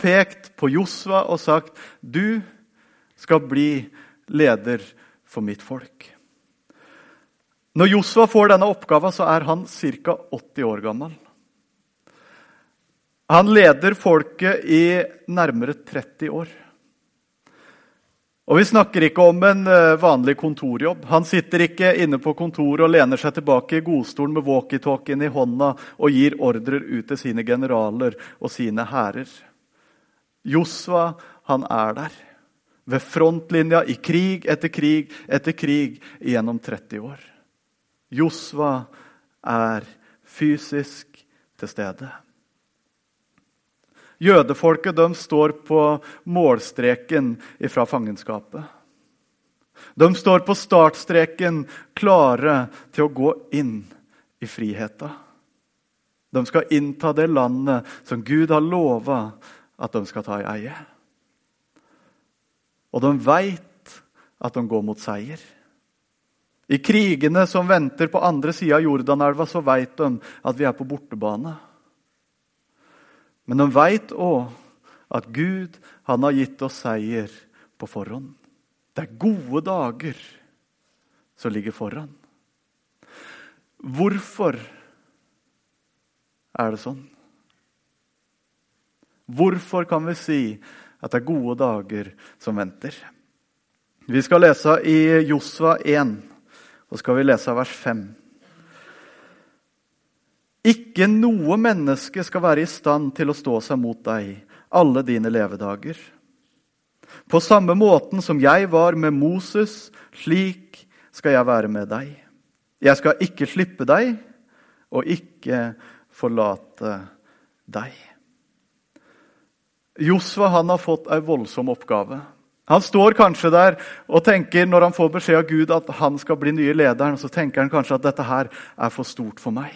pekt på Josva og sagt du skal bli leder for mitt folk. Når Josva får denne oppgaven, så er han ca. 80 år gammel. Han leder folket i nærmere 30 år. Og Vi snakker ikke om en eh, vanlig kontorjobb. Han sitter ikke inne på kontoret og lener seg tilbake i godstolen med walkietalkien i hånda og gir ordrer ut til sine generaler og sine hærer. Josva, han er der. Ved frontlinja i krig etter krig etter krig gjennom 30 år. Josva er fysisk til stede. Jødefolket de står på målstreken fra fangenskapet. De står på startstreken, klare til å gå inn i friheten. De skal innta det landet som Gud har lova at de skal ta i eie. Og de veit at de går mot seier. I krigene som venter på andre sida av Jordanelva, så veit de at vi er på bortebane. Men de veit òg at Gud han har gitt oss seier på forhånd. Det er gode dager som ligger foran. Hvorfor er det sånn? Hvorfor kan vi si at det er gode dager som venter? Vi skal lese i Josva 1, og skal vi lese vers 5. Ikke noe menneske skal være i stand til å stå seg mot deg alle dine levedager. På samme måten som jeg var med Moses, slik skal jeg være med deg. Jeg skal ikke slippe deg og ikke forlate deg. Josva han har fått en voldsom oppgave. Han står kanskje der og tenker når han får beskjed av Gud at han skal bli nye lederen, så tenker han kanskje at dette her er for stort for meg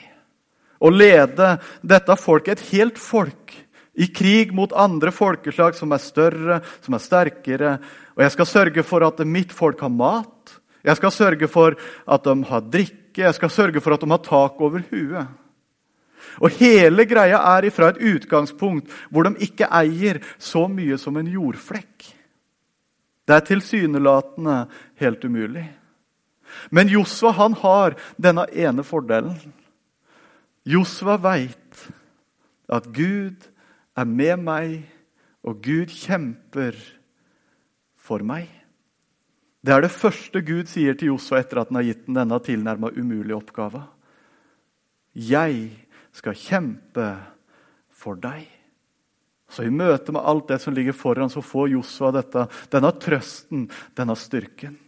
å lede dette folket, et helt folk, i krig mot andre folkeslag som er større, som er sterkere. Og jeg skal sørge for at mitt folk har mat. Jeg skal sørge for at de har drikke. Jeg skal sørge for at de har tak over huet. Og hele greia er ifra et utgangspunkt hvor de ikke eier så mye som en jordflekk. Det er tilsynelatende helt umulig. Men Josva han har denne ene fordelen. Josva veit at Gud er med meg, og Gud kjemper for meg. Det er det første Gud sier til Josva etter at han har gitt ham denne tilnærma umulige oppgava. Jeg skal kjempe for deg. Så i møte med alt det som ligger foran, så får Josua dette, denne trøsten, denne styrken.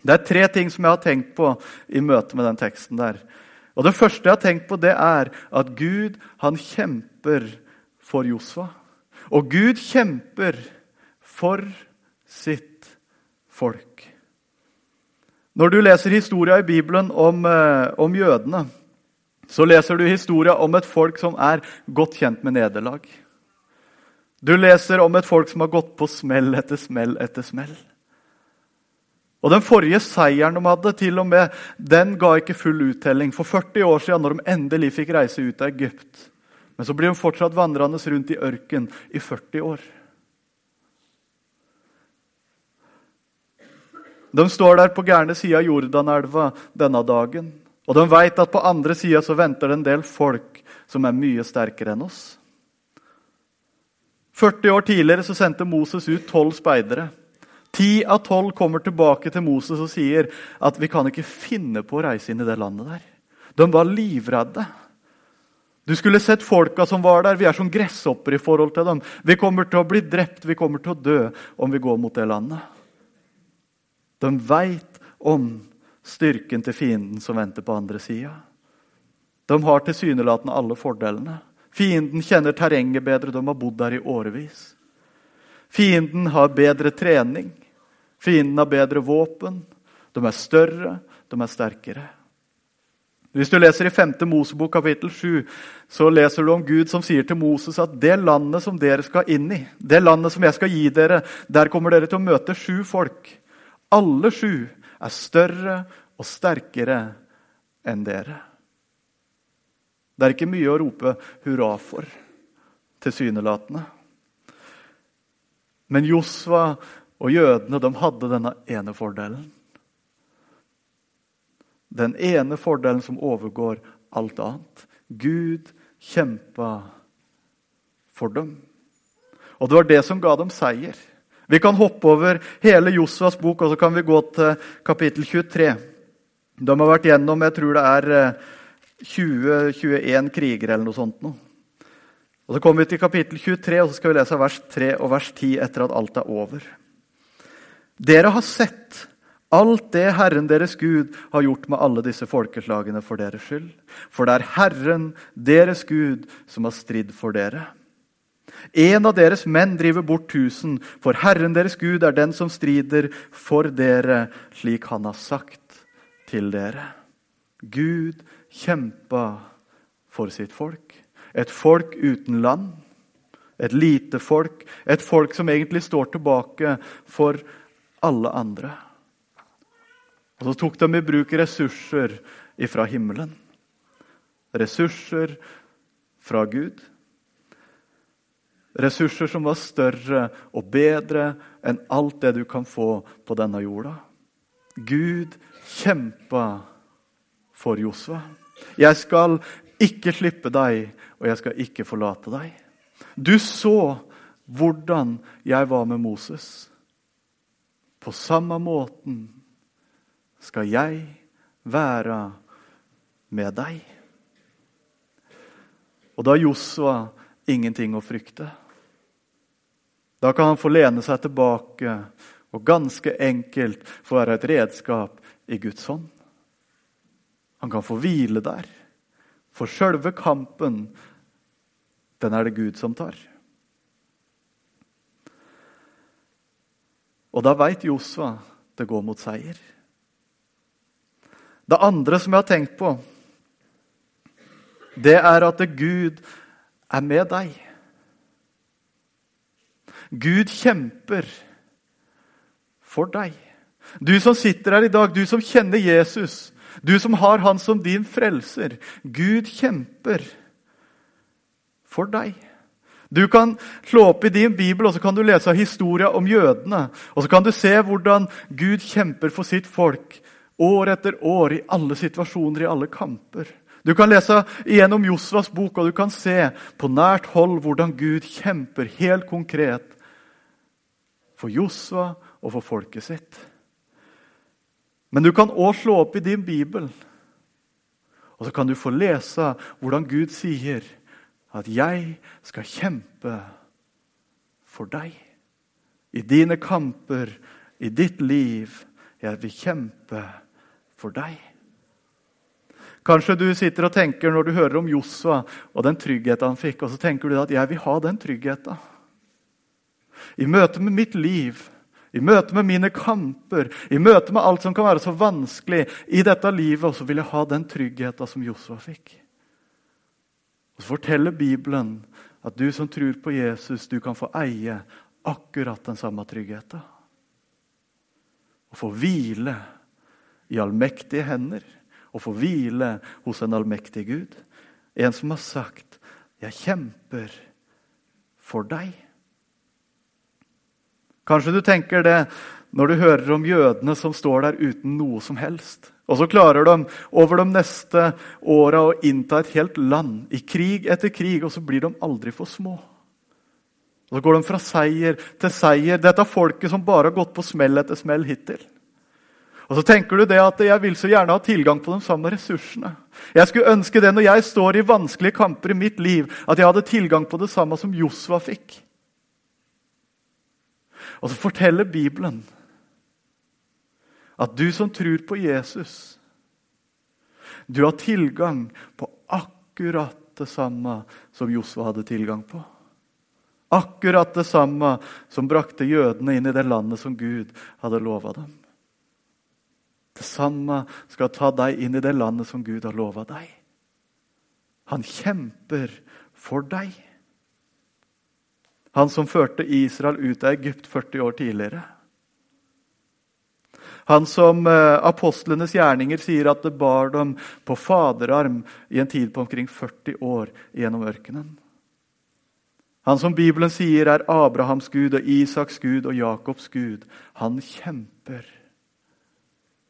Det er tre ting som jeg har tenkt på i møte med den teksten der. Og Det første jeg har tenkt på, det er at Gud han kjemper for Josua. Og Gud kjemper for sitt folk. Når du leser historia i Bibelen om, eh, om jødene, så leser du historia om et folk som er godt kjent med nederlag. Du leser om et folk som har gått på smell etter smell etter smell. Og Den forrige seieren de hadde, til og med, den ga ikke full uttelling. For 40 år siden, når de endelig fikk reise ut av Egypt. Men så blir de fortsatt vandrende rundt i ørken i 40 år. De står der på gærne sida av Jordanelva denne dagen. Og de vet at på andre sida venter det en del folk som er mye sterkere enn oss. 40 år tidligere så sendte Moses ut tolv speidere. Ti av tolv kommer tilbake til Moses og sier at vi kan ikke finne på å reise inn i det landet der. De var livredde. Du skulle sett folka som var der. Vi er som gresshopper i forhold til dem. Vi kommer til å bli drept, vi kommer til å dø om vi går mot det landet. De veit om styrken til fienden som venter på andre sida. De har tilsynelatende alle fordelene. Fienden kjenner terrenget bedre, de har bodd der i årevis. Fienden har bedre trening. Fienden har bedre våpen. De er større, de er sterkere. Hvis du leser i 5. Mosebok kapittel 7, så leser du om Gud som sier til Moses at det landet som dere skal inn i, det landet som jeg skal gi dere, der kommer dere til å møte sju folk. Alle sju er større og sterkere enn dere. Det er ikke mye å rope hurra for, tilsynelatende. Men Josva og jødene de hadde denne ene fordelen. Den ene fordelen som overgår alt annet. Gud kjempa for dem. Og det var det som ga dem seier. Vi kan hoppe over hele Josvas bok, og så kan vi gå til kapittel 23. De har vært gjennom jeg tror det er 20-21 kriger eller noe sånt. Nå. Og Så kommer vi til kapittel 23, og så skal vi lese vers 3 og vers 10 etter at alt er over. Dere har sett alt det Herren deres Gud har gjort med alle disse folkeslagene for deres skyld. For det er Herren deres Gud som har stridd for dere. En av deres menn driver bort tusen, for Herren deres Gud er den som strider for dere, slik han har sagt til dere. Gud kjempa for sitt folk. Et folk uten land. Et lite folk. Et folk som egentlig står tilbake for alle andre. Og så tok de i bruk ressurser fra himmelen. Ressurser fra Gud. Ressurser som var større og bedre enn alt det du kan få på denne jorda. Gud kjempa for Josva. Jeg skal ikke slippe deg, og jeg skal ikke forlate deg. Du så hvordan jeg var med Moses. På samme måten skal jeg være med deg. Og da har Josva ingenting å frykte. Da kan han få lene seg tilbake og ganske enkelt få være et redskap i Guds hånd. Han kan få hvile der. For sjølve kampen, den er det Gud som tar. Og da veit Josva det går mot seier. Det andre som jeg har tenkt på, det er at Gud er med deg. Gud kjemper for deg. Du som sitter her i dag, du som kjenner Jesus, du som har han som din frelser. Gud kjemper for deg. Du kan slå opp i din bibel og så kan du lese historia om jødene. Og så kan du se hvordan Gud kjemper for sitt folk år etter år i alle situasjoner, i alle kamper. Du kan lese igjennom Josvas bok, og du kan se på nært hold hvordan Gud kjemper helt konkret for Josva og for folket sitt. Men du kan òg slå opp i din bibel, og så kan du få lese hvordan Gud sier at 'jeg skal kjempe for deg'. I dine kamper, i ditt liv. Jeg vil kjempe for deg. Kanskje du sitter og tenker når du hører om Josva og den tryggheten han fikk, og så tenker du at 'jeg vil ha den tryggheten'. I møte med mitt liv, i møte med mine kamper, i møte med alt som kan være så vanskelig i dette livet, og så vil jeg ha den tryggheten som Josua fikk. Og Så forteller Bibelen at du som tror på Jesus, du kan få eie akkurat den samme tryggheten. Og få hvile i allmektige hender og få hvile hos en allmektig Gud. En som har sagt 'Jeg kjemper for deg'. Kanskje du tenker det når du hører om jødene som står der uten noe som helst. Og så klarer de over de neste åra å innta et helt land i krig etter krig, og så blir de aldri for små. Og Så går de fra seier til seier. Dette folket som bare har gått på smell etter smell hittil. Og så tenker du det at jeg vil så gjerne ha tilgang på de samme ressursene. Jeg skulle ønske det når jeg står i vanskelige kamper i mitt liv, at jeg hadde tilgang på det samme som Josva fikk. Og så forteller Bibelen at du som tror på Jesus, du har tilgang på akkurat det samme som Josva hadde tilgang på. Akkurat det samme som brakte jødene inn i det landet som Gud hadde lova dem. Det samme skal ta deg inn i det landet som Gud har lova deg. Han kjemper for deg. Han som førte Israel ut av Egypt 40 år tidligere. Han som eh, apostlenes gjerninger sier at det bar dem på faderarm i en tid på omkring 40 år gjennom ørkenen. Han som Bibelen sier er Abrahams Gud og Isaks Gud og Jakobs Gud. Han kjemper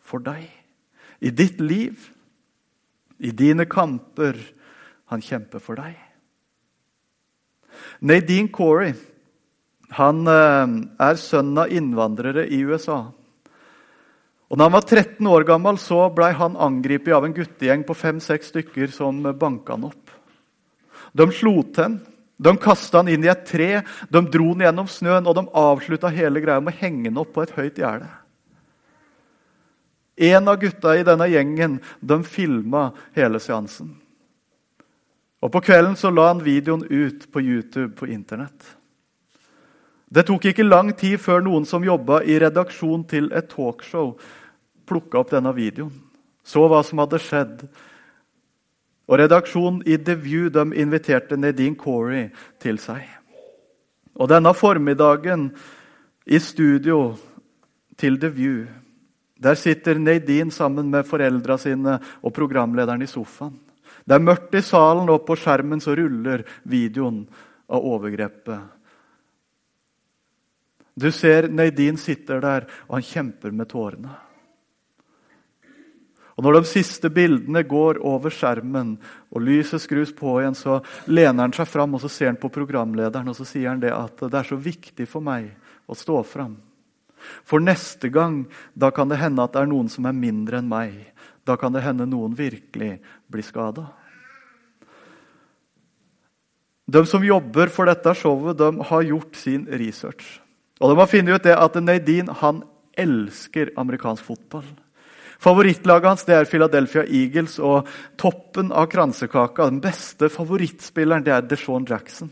for deg. I ditt liv, i dine kamper. Han kjemper for deg. Nadine Corey han eh, er sønn av innvandrere i USA. Og da han var 13 år gammel, så ble han angrepet av en guttegjeng på fem-seks stykker som banka han opp. De slo til han, de kasta han inn i et tre, de dro han gjennom snøen, og de avslutta hele greia med å henge han opp på et høyt gjerde. En av gutta i denne gjengen de filma hele seansen. Og På kvelden så la han videoen ut på YouTube på Internett. Det tok ikke lang tid før noen som jobba i redaksjon til et talkshow, plukka opp denne videoen, så hva som hadde skjedd. Og Redaksjonen i The View de inviterte Nadine Corey til seg. Og denne formiddagen i studio til The View der sitter Nadine sammen med foreldra sine og programlederen i sofaen. Det er mørkt i salen, og på skjermen så ruller videoen av overgrepet. Du ser Neidin sitter der, og han kjemper med tårene. Og Når de siste bildene går over skjermen og lyset skrus på igjen, så lener han seg fram og så ser han på programlederen og så sier han det at det er så viktig for meg å stå fram. For neste gang da kan det hende at det er noen som er mindre enn meg. Da kan det hende noen virkelig blir skada. De som jobber for dette showet, de har gjort sin research. Og De har funnet ut det at Nadine han elsker amerikansk fotball. Favorittlaget hans det er Philadelphia Eagles, og toppen av kransekaka, den beste favorittspilleren, det er DeShaun Jackson.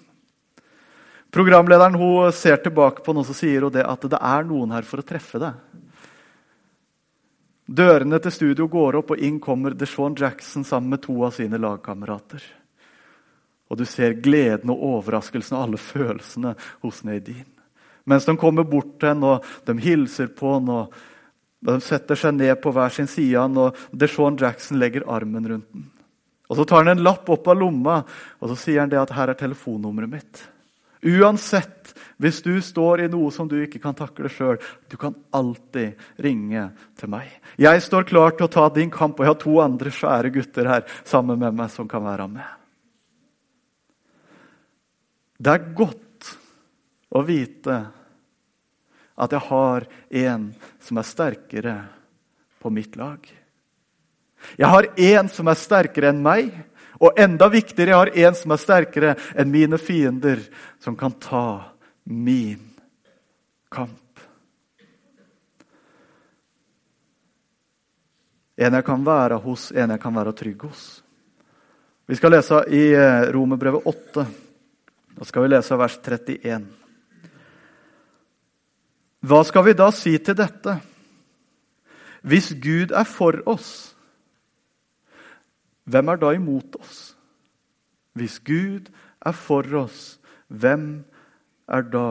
Programlederen hun ser tilbake på noe som sier det at det er noen her for å treffe deg. Dørene til studio går opp, og inn kommer DeShaun Jackson sammen med to av sine lagkamerater. Og du ser gleden og overraskelsen og alle følelsene hos Nadine. Mens de kommer bort til henne og de hilser på henne. og de setter seg ned på hver sin side, og DeShaun Jackson legger armen rundt den. Og Så tar han en lapp opp av lomma og så sier han det at her er telefonnummeret mitt. Uansett, hvis du står i noe som du ikke kan takle sjøl, du kan alltid ringe til meg. Jeg står klar til å ta din kamp, og jeg har to andre svære gutter her sammen med meg som kan være med. Det er godt å vite at jeg har en som er sterkere på mitt lag. Jeg har en som er sterkere enn meg, og enda viktigere, jeg har en som er sterkere enn mine fiender, som kan ta min kamp. En jeg kan være hos, en jeg kan være trygg hos. Vi skal lese i eh, Romerbrevet 8. Da skal vi lese vers 31. Hva skal vi da si til dette? Hvis Gud er for oss, hvem er da imot oss? Hvis Gud er for oss, hvem er da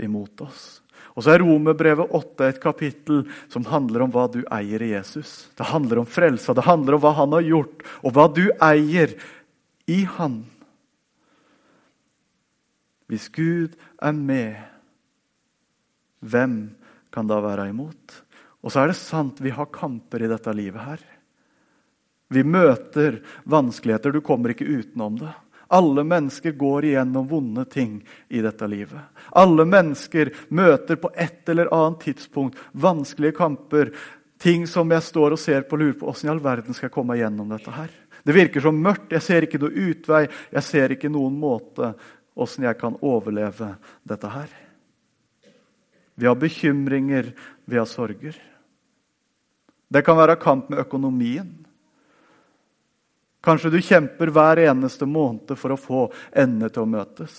imot oss? Og så er Romerbrevet 8 et kapittel som handler om hva du eier i Jesus. Det handler om frelsa, det handler om hva han har gjort, og hva du eier i han. Hvis Gud er med, hvem kan da være imot? Og så er det sant, vi har kamper i dette livet her. Vi møter vanskeligheter. Du kommer ikke utenom det. Alle mennesker går igjennom vonde ting i dette livet. Alle mennesker møter på et eller annet tidspunkt vanskelige kamper. Ting som jeg står og ser på og lurer på åssen i all verden skal jeg komme gjennom dette her. Det virker så mørkt. Jeg ser ikke noe utvei. Jeg ser ikke noen måte åssen jeg kan overleve dette her. Vi har bekymringer, vi har sorger. Det kan være kamp med økonomien. Kanskje du kjemper hver eneste måned for å få endene til å møtes.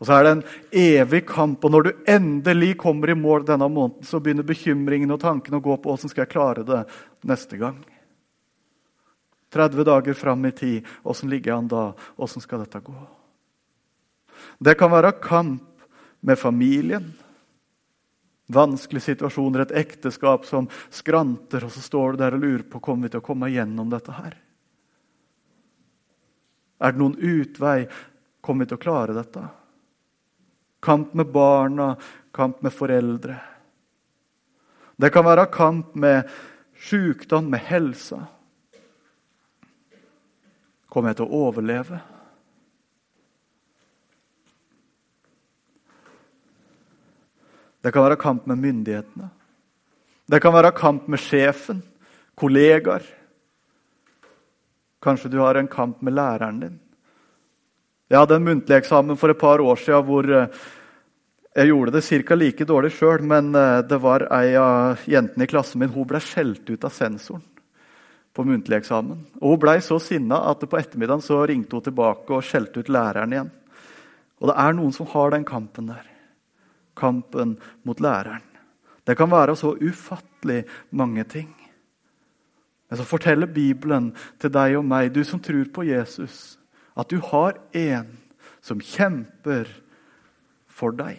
Og så er det en evig kamp, og når du endelig kommer i mål denne måneden, så begynner bekymringene og tankene å gå på åssen skal jeg klare det neste gang. 30 dager fram i tid, åssen ligger jeg an da? Åssen skal dette gå? Det kan være kamp med familien. Vanskelige situasjoner, et ekteskap som skranter, og så står du der og lurer på kommer vi til å komme gjennom dette her. Er det noen utvei? Kommer vi til å klare dette? Kamp med barna, kamp med foreldre. Det kan være kamp med sykdom, med helsa. Kommer jeg til å overleve? Det kan være kamp med myndighetene. Det kan være kamp med sjefen, kollegaer. Kanskje du har en kamp med læreren din. Jeg hadde en muntlig eksamen for et par år siden hvor eh, jeg gjorde det ca. like dårlig sjøl, men eh, det var ei av jentene i klassen min hun ble skjelt ut av sensoren på muntlig eksamen. Og Hun ble så sinna at på ettermiddagen så ringte hun tilbake og skjelte ut læreren igjen. Og det er noen som har den kampen der. Kampen mot læreren. Det kan være så ufattelig mange ting. Men så forteller Bibelen til deg og meg, du som tror på Jesus, at du har en som kjemper for deg.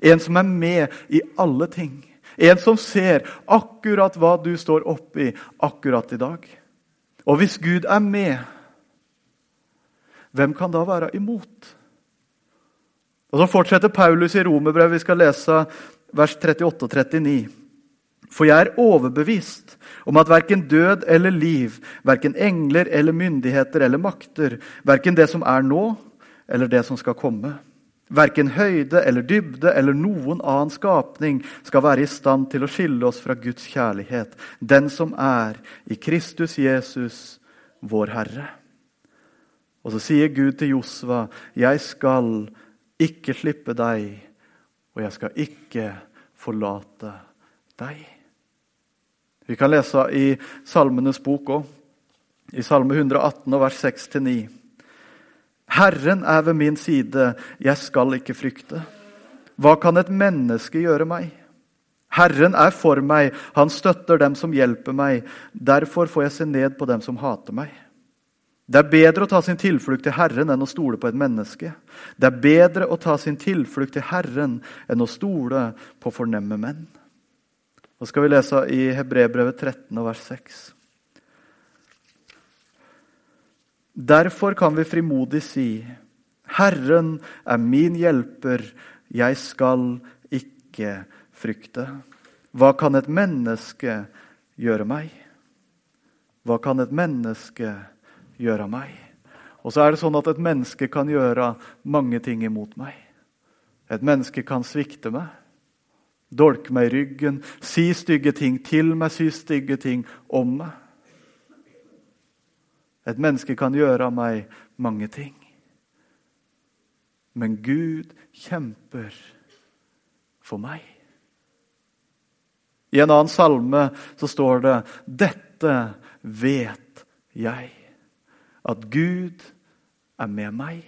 En som er med i alle ting. En som ser akkurat hva du står oppi akkurat i dag. Og hvis Gud er med, hvem kan da være imot? Og Så fortsetter Paulus i Romerbrevet. Vi skal lese vers 38 og 39. For jeg er overbevist om at verken død eller liv, verken engler eller myndigheter eller makter, verken det som er nå eller det som skal komme, verken høyde eller dybde eller noen annen skapning skal være i stand til å skille oss fra Guds kjærlighet, den som er i Kristus Jesus, vår Herre. Og så sier Gud til Josva, 'Jeg skal ikke slippe deg, og jeg skal ikke forlate deg'. Vi kan lese i Salmenes bok òg, i Salme 118, vers 6-9. Herren er ved min side, jeg skal ikke frykte. Hva kan et menneske gjøre meg? Herren er for meg, han støtter dem som hjelper meg. Derfor får jeg se ned på dem som hater meg. Det er bedre å ta sin tilflukt til Herren enn å stole på et menneske. Det er bedre å ta sin tilflukt til Herren enn å stole på fornemme menn. Nå skal vi lese i Hebrebrevet 13, vers 6. Derfor kan vi frimodig si, Herren er min hjelper, jeg skal ikke frykte. Hva kan et menneske gjøre meg? Hva kan et menneske gjøre meg? Og så er det sånn at et menneske kan gjøre mange ting imot meg. Et menneske kan svikte meg dolke meg i ryggen, si stygge ting til meg, si stygge ting om meg. Et menneske kan gjøre av meg mange ting. Men Gud kjemper for meg. I en annen salme så står det Dette vet jeg, at Gud er med meg.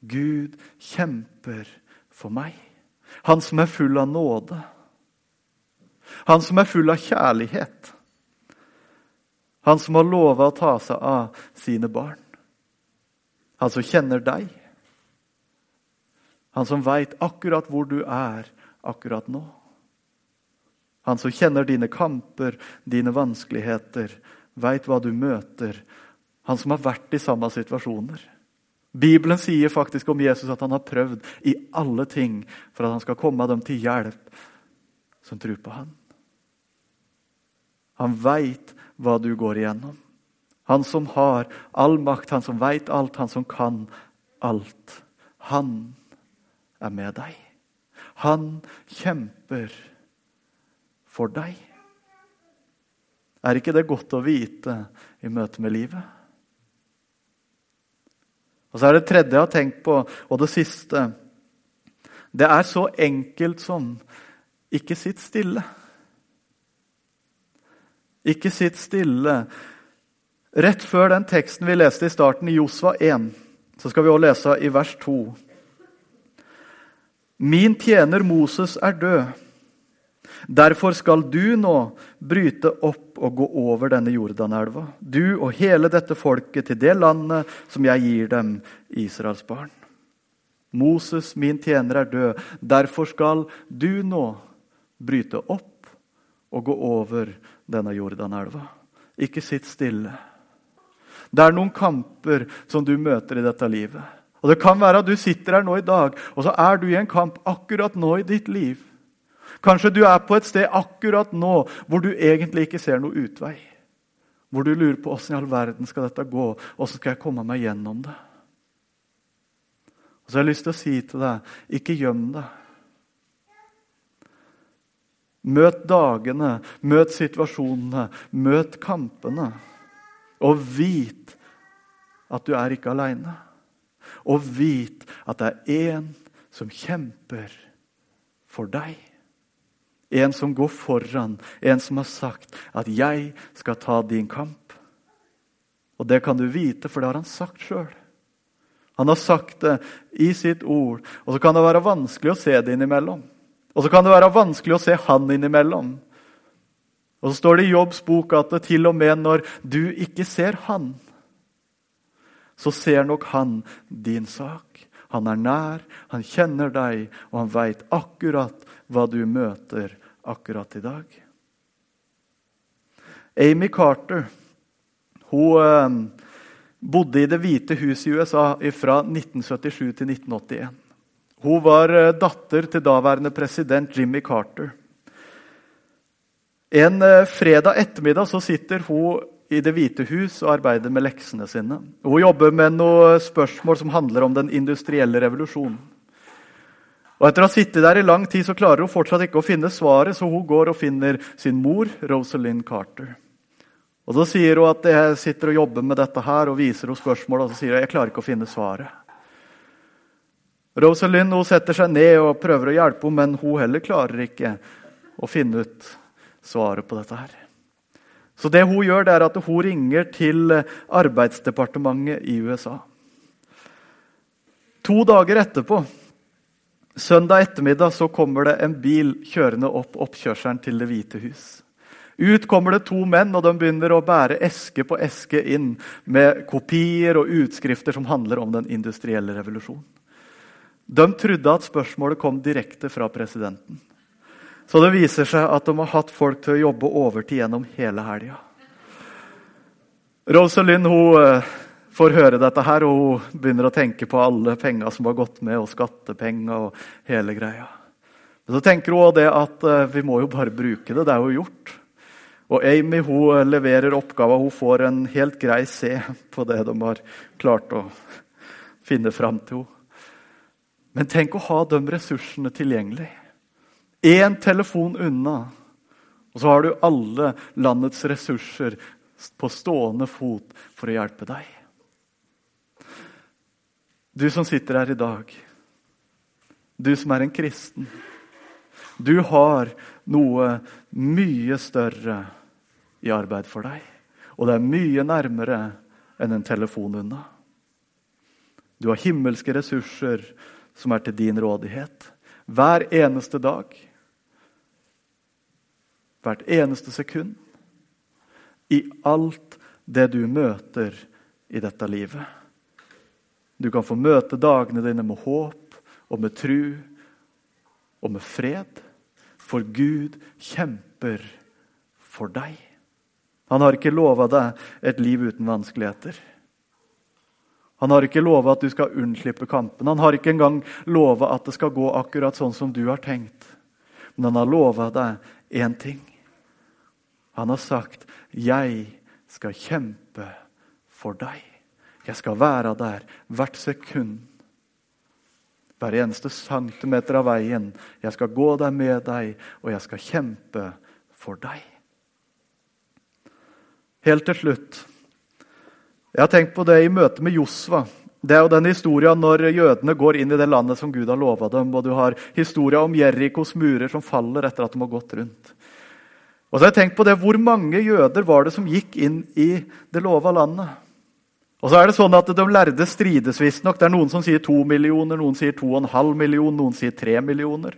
Gud kjemper for meg. Han som er full av nåde. Han som er full av kjærlighet. Han som har lova å ta seg av sine barn. Han som kjenner deg. Han som veit akkurat hvor du er akkurat nå. Han som kjenner dine kamper, dine vanskeligheter, veit hva du møter. Han som har vært i samme situasjoner. Bibelen sier faktisk om Jesus at han har prøvd i alle ting for at han skal komme dem til hjelp som tror på han. Han veit hva du går igjennom. Han som har all makt, han som veit alt, han som kan alt. Han er med deg. Han kjemper for deg. Er ikke det godt å vite i møte med livet? Og så er det tredje jeg har tenkt på, og det siste. Det er så enkelt som ikke sitt stille. Ikke sitt stille. Rett før den teksten vi leste i starten, i Josva 1, så skal vi også lese i vers 2. Min tjener Moses er død. Derfor skal du nå bryte opp og gå over denne Jordanelva, du og hele dette folket, til det landet som jeg gir dem, Israels barn. Moses, min tjener, er død. Derfor skal du nå bryte opp og gå over denne Jordanelva. Ikke sitt stille. Det er noen kamper som du møter i dette livet. Og Det kan være at du sitter her nå i dag, og så er du i en kamp akkurat nå i ditt liv. Kanskje du er på et sted akkurat nå hvor du egentlig ikke ser noe utvei. Hvor du lurer på åssen i all verden skal dette gå, åssen skal jeg komme meg gjennom det. Og så har jeg lyst til å si til deg, ikke gjem deg. Møt dagene, møt situasjonene, møt kampene. Og vit at du er ikke aleine. Og vit at det er én som kjemper for deg. En som går foran, en som har sagt at 'jeg skal ta din kamp'. Og det kan du vite, for det har han sagt sjøl. Han har sagt det i sitt ord. Og så kan det være vanskelig å se det innimellom. Og så kan det være vanskelig å se han innimellom. Og så står det i Jobbs bok at det til og med når du ikke ser han, så ser nok han din sak. Han er nær, han kjenner deg, og han veit akkurat hva du møter akkurat i dag. Amy Carter hun eh, bodde i Det hvite hus i USA fra 1977 til 1981. Hun var eh, datter til daværende president Jimmy Carter. En eh, fredag ettermiddag så sitter hun i Det hvite hus og arbeider med leksene sine. Hun jobber med noen spørsmål som handler om den industrielle revolusjonen. Og Etter å ha sittet der i lang tid så klarer hun fortsatt ikke å finne svaret, så hun går og finner sin mor, Rosalind Carter. Og Så sier hun at jeg sitter og jobber med dette her, og viser henne spørsmålet. Og så sier hun jeg klarer ikke å finne svaret. Rosalind hun setter seg ned og prøver å hjelpe henne, men hun heller klarer ikke å finne ut svaret på dette. her. Så det hun gjør, det er at hun ringer til Arbeidsdepartementet i USA. To dager etterpå Søndag ettermiddag så kommer det en bil kjørende opp oppkjørselen til Det hvite hus. Ut kommer det to menn, og de begynner å bære eske på eske inn med kopier og utskrifter som handler om den industrielle revolusjonen. De trodde at spørsmålet kom direkte fra presidenten. Så det viser seg at de har hatt folk til å jobbe overtid gjennom hele helga. Rosalind hun eh, får høre dette her, og hun begynner å tenke på alle penger som har gått med, og skattepenger og hele greia. Men så tenker hun også det at uh, vi må jo bare bruke det. Det er jo gjort. Og Amy hun eh, leverer oppgaven. Hun får en helt grei C på det de har klart å finne fram til henne. Men tenk å ha de ressursene tilgjengelig. Én telefon unna, og så har du alle landets ressurser på stående fot for å hjelpe deg. Du som sitter her i dag, du som er en kristen. Du har noe mye større i arbeid for deg. Og det er mye nærmere enn en telefon unna. Du har himmelske ressurser som er til din rådighet. Hver eneste dag. Hvert eneste sekund. I alt det du møter i dette livet. Du kan få møte dagene dine med håp og med tru og med fred. For Gud kjemper for deg. Han har ikke lova deg et liv uten vanskeligheter. Han har ikke lova at du skal unnslippe kampen. Han har ikke engang lova at det skal gå akkurat sånn som du har tenkt. Men han har lova deg én ting. Han har sagt, 'Jeg skal kjempe for deg'. Jeg skal være der hvert sekund. Hver eneste centimeter av veien. Jeg skal gå der med deg, og jeg skal kjempe for deg. Helt til slutt. Jeg har tenkt på det i møte med Josva. Det er jo den historien når jødene går inn i det landet som Gud har lova dem. Og du har historia om Jerikos murer som faller etter at de har gått rundt. Og så har jeg tenkt på det, Hvor mange jøder var det som gikk inn i det lova landet? Og så er det sånn at De lærde strides visstnok. Det er noen som sier to millioner, noen sier to og en halv million, noen sier tre millioner.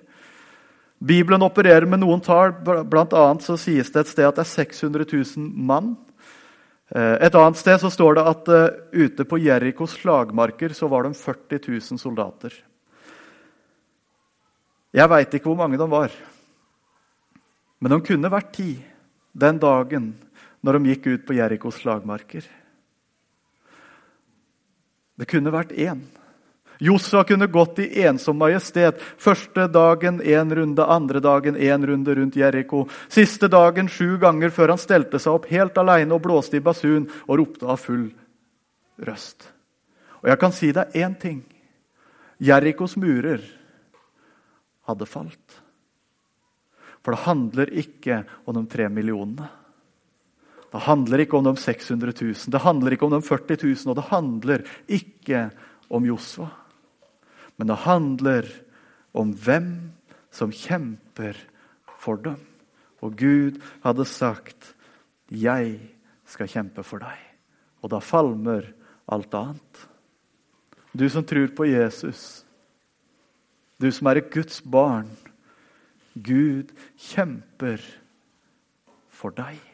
Bibelen opererer med noen tall. Blant annet så sies det et sted at det er 600 000 mann. Eh, et annet sted så står det at uh, ute på Jerikos slagmarker så var de 40 000 soldater. Jeg veit ikke hvor mange de var, men de kunne vært ti den dagen når de gikk ut på Jerikos slagmarker. Det kunne vært én, Josua kunne gått i ensom majestet. Første dagen én runde, andre dagen én runde rundt Jeriko. Siste dagen sju ganger før han stelte seg opp helt alene og blåste i basun og ropte av full røst. Og jeg kan si deg én ting. Jerikos murer hadde falt. For det handler ikke om de tre millionene. Det handler ikke om de 600 000, det handler ikke om de 40 000, og det handler ikke om Josva. Men det handler om hvem som kjemper for dem. Og Gud hadde sagt, 'Jeg skal kjempe for deg'. Og da falmer alt annet. Du som tror på Jesus, du som er et Guds barn. Gud kjemper for deg.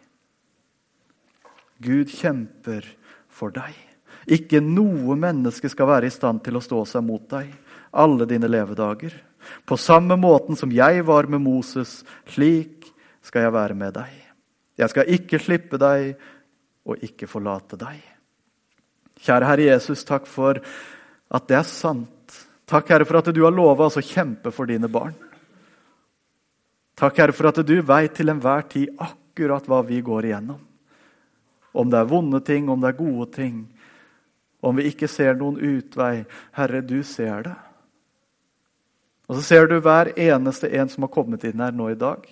Gud kjemper for deg. Ikke noe menneske skal være i stand til å stå seg mot deg alle dine levedager. På samme måten som jeg var med Moses, slik skal jeg være med deg. Jeg skal ikke slippe deg og ikke forlate deg. Kjære Herre Jesus, takk for at det er sant. Takk, Herre, for at du har lova oss å kjempe for dine barn. Takk, Herre, for at du veit til enhver tid akkurat hva vi går igjennom. Om det er vonde ting, om det er gode ting. Om vi ikke ser noen utvei. Herre, du ser det. Og så ser du hver eneste en som har kommet inn her nå i dag.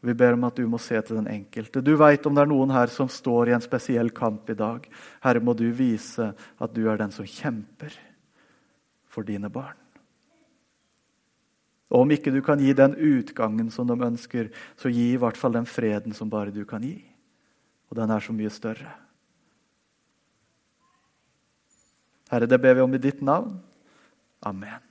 Vi ber om at du må se til den enkelte. Du veit om det er noen her som står i en spesiell kamp i dag. Herre, må du vise at du er den som kjemper for dine barn. Og om ikke du kan gi den utgangen som de ønsker, så gi i hvert fall den freden som bare du kan gi. Og den er så mye større. Herre, det ber vi om i ditt navn. Amen.